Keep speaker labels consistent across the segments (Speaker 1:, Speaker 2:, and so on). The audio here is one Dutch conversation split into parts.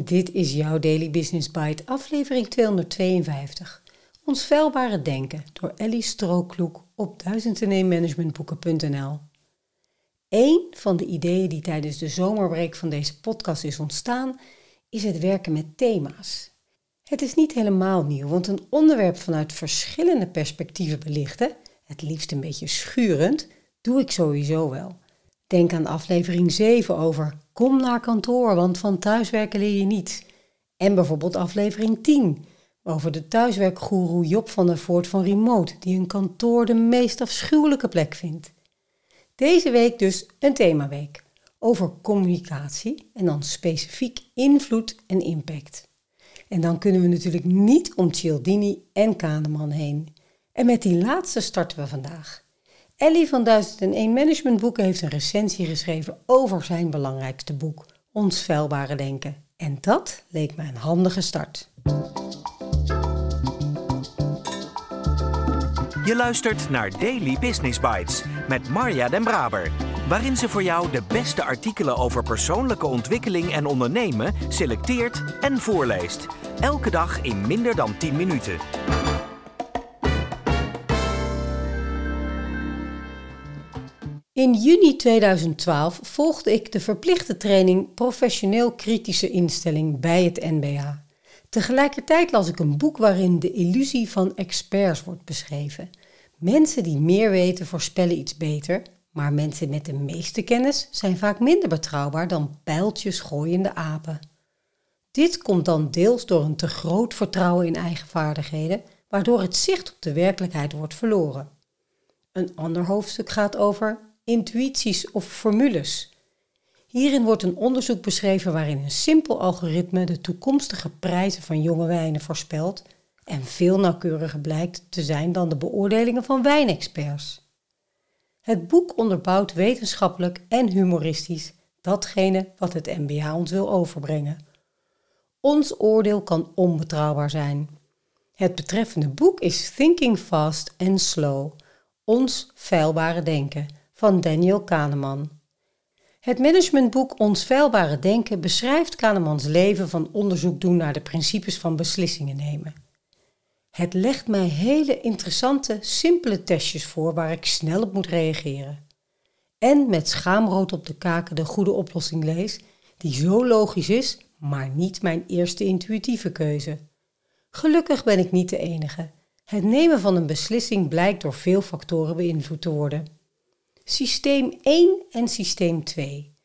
Speaker 1: Dit is jouw Daily Business Bite, aflevering 252. Ons vuilbare denken door Ellie Strookloek op 1001managementboeken.nl. Eén van de ideeën die tijdens de zomerbreek van deze podcast is ontstaan, is het werken met thema's. Het is niet helemaal nieuw, want een onderwerp vanuit verschillende perspectieven belichten, het liefst een beetje schurend, doe ik sowieso wel. Denk aan aflevering 7 over Kom naar kantoor, want van thuiswerken leer je niet. En bijvoorbeeld aflevering 10 over de thuiswerkgoeroe Job van der Voort van Remote, die een kantoor de meest afschuwelijke plek vindt. Deze week dus een themaweek over communicatie en dan specifiek invloed en impact. En dan kunnen we natuurlijk niet om Cialdini en Kahneman heen. En met die laatste starten we vandaag. Ellie van 1001 Managementboeken heeft een recensie geschreven over zijn belangrijkste boek, Ons Vuilbare Denken. En dat leek me een handige start.
Speaker 2: Je luistert naar Daily Business Bites met Marja Den Braber, waarin ze voor jou de beste artikelen over persoonlijke ontwikkeling en ondernemen selecteert en voorleest. Elke dag in minder dan 10 minuten.
Speaker 1: In juni 2012 volgde ik de verplichte training Professioneel Kritische Instelling bij het NBA. Tegelijkertijd las ik een boek waarin de illusie van experts wordt beschreven. Mensen die meer weten voorspellen iets beter, maar mensen met de meeste kennis zijn vaak minder betrouwbaar dan pijltjes gooiende apen. Dit komt dan deels door een te groot vertrouwen in eigen vaardigheden, waardoor het zicht op de werkelijkheid wordt verloren. Een ander hoofdstuk gaat over intuïties of formules. Hierin wordt een onderzoek beschreven waarin een simpel algoritme de toekomstige prijzen van jonge wijnen voorspelt en veel nauwkeuriger blijkt te zijn dan de beoordelingen van wijnexperts. Het boek onderbouwt wetenschappelijk en humoristisch datgene wat het MBA ons wil overbrengen. Ons oordeel kan onbetrouwbaar zijn. Het betreffende boek is Thinking Fast and Slow, ons feilbare denken van Daniel Kahneman. Het managementboek Ons Veilbare Denken beschrijft Kahnemans leven van onderzoek doen naar de principes van beslissingen nemen. Het legt mij hele interessante, simpele testjes voor waar ik snel op moet reageren. En met schaamrood op de kaken de goede oplossing lees, die zo logisch is, maar niet mijn eerste intuïtieve keuze. Gelukkig ben ik niet de enige. Het nemen van een beslissing blijkt door veel factoren beïnvloed te worden systeem 1 en systeem 2.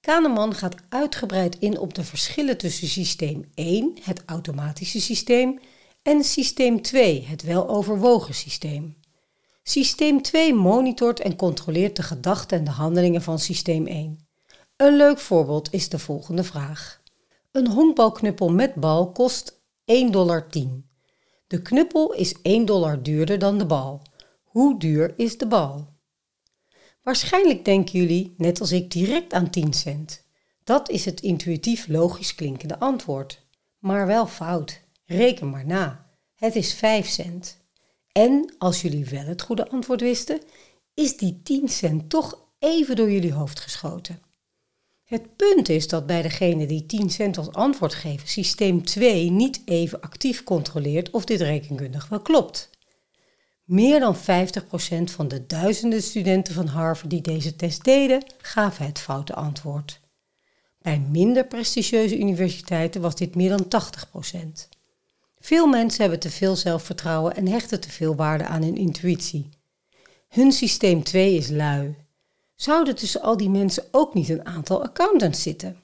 Speaker 1: Kahneman gaat uitgebreid in op de verschillen tussen systeem 1, het automatische systeem, en systeem 2, het weloverwogen systeem. Systeem 2 monitort en controleert de gedachten en de handelingen van systeem 1. Een leuk voorbeeld is de volgende vraag. Een honkbalknuppel met bal kost 1,10 dollar. De knuppel is 1 dollar duurder dan de bal. Hoe duur is de bal? Waarschijnlijk denken jullie, net als ik, direct aan 10 cent. Dat is het intuïtief logisch klinkende antwoord. Maar wel fout. Reken maar na. Het is 5 cent. En als jullie wel het goede antwoord wisten, is die 10 cent toch even door jullie hoofd geschoten. Het punt is dat bij degene die 10 cent als antwoord geven, systeem 2 niet even actief controleert of dit rekenkundig wel klopt. Meer dan 50% van de duizenden studenten van Harvard die deze test deden, gaven het foute antwoord. Bij minder prestigieuze universiteiten was dit meer dan 80%. Veel mensen hebben te veel zelfvertrouwen en hechten te veel waarde aan hun intuïtie. Hun systeem 2 is lui. Zouden tussen al die mensen ook niet een aantal accountants zitten?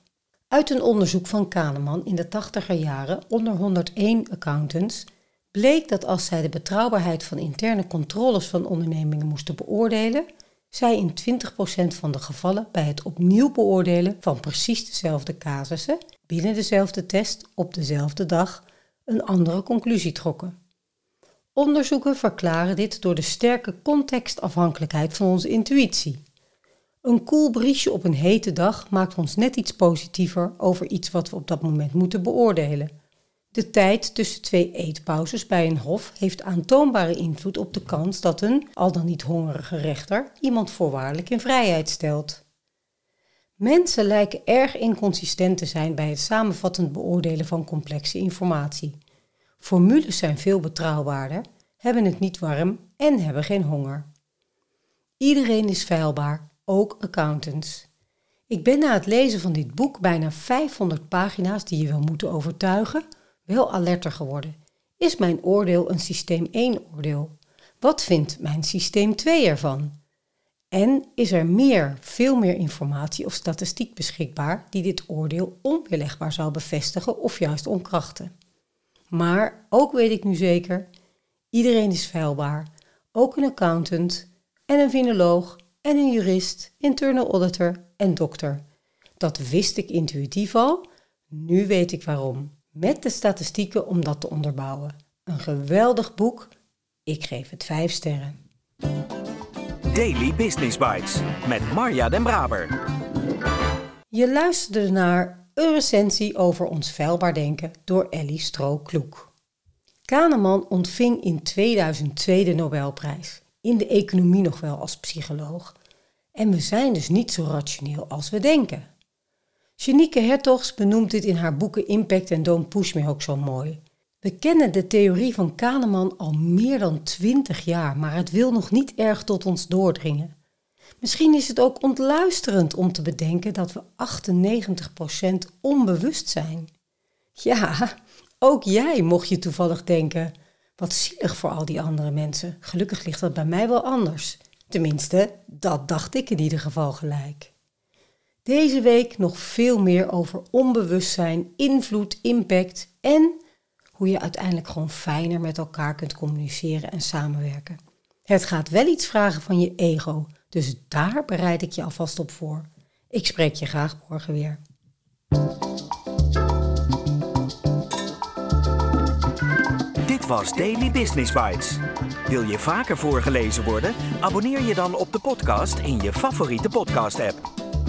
Speaker 1: Uit een onderzoek van Kahneman in de 80er jaren onder 101 accountants bleek dat als zij de betrouwbaarheid van interne controles van ondernemingen moesten beoordelen, zij in 20% van de gevallen bij het opnieuw beoordelen van precies dezelfde casussen binnen dezelfde test op dezelfde dag een andere conclusie trokken. Onderzoeken verklaren dit door de sterke contextafhankelijkheid van onze intuïtie. Een koel briesje op een hete dag maakt ons net iets positiever over iets wat we op dat moment moeten beoordelen. De tijd tussen twee eetpauzes bij een hof heeft aantoonbare invloed op de kans dat een, al dan niet hongerige rechter, iemand voorwaardelijk in vrijheid stelt. Mensen lijken erg inconsistent te zijn bij het samenvattend beoordelen van complexe informatie. Formules zijn veel betrouwbaarder, hebben het niet warm en hebben geen honger. Iedereen is feilbaar, ook accountants. Ik ben na het lezen van dit boek, bijna 500 pagina's die je wel moeten overtuigen, wel alerter geworden. Is mijn oordeel een systeem 1 oordeel? Wat vindt mijn systeem 2 ervan? En is er meer, veel meer informatie of statistiek beschikbaar die dit oordeel onweerlegbaar zou bevestigen of juist omkrachten? Maar ook weet ik nu zeker, iedereen is feilbaar, ook een accountant en een vinoloog en een jurist, internal auditor en dokter. Dat wist ik intuïtief al, nu weet ik waarom. Met de statistieken om dat te onderbouwen. Een geweldig boek, ik geef het vijf sterren.
Speaker 2: Daily Business Bites met Marja Den Braber.
Speaker 1: Je luisterde naar een recensie over ons veilbaar denken door Ellie Stro-Kloek. Kahneman ontving in 2002 de Nobelprijs, in de economie nog wel als psycholoog. En we zijn dus niet zo rationeel als we denken. Janieke Hertogs benoemt dit in haar boeken Impact en Don't Push Me ook zo mooi. We kennen de theorie van Kahneman al meer dan twintig jaar, maar het wil nog niet erg tot ons doordringen. Misschien is het ook ontluisterend om te bedenken dat we 98% onbewust zijn. Ja, ook jij mocht je toevallig denken: wat zielig voor al die andere mensen. Gelukkig ligt dat bij mij wel anders. Tenminste, dat dacht ik in ieder geval gelijk. Deze week nog veel meer over onbewustzijn, invloed, impact en hoe je uiteindelijk gewoon fijner met elkaar kunt communiceren en samenwerken. Het gaat wel iets vragen van je ego, dus daar bereid ik je alvast op voor. Ik spreek je graag morgen weer.
Speaker 2: Dit was Daily Business Bites. Wil je vaker voorgelezen worden? Abonneer je dan op de podcast in je favoriete podcast-app.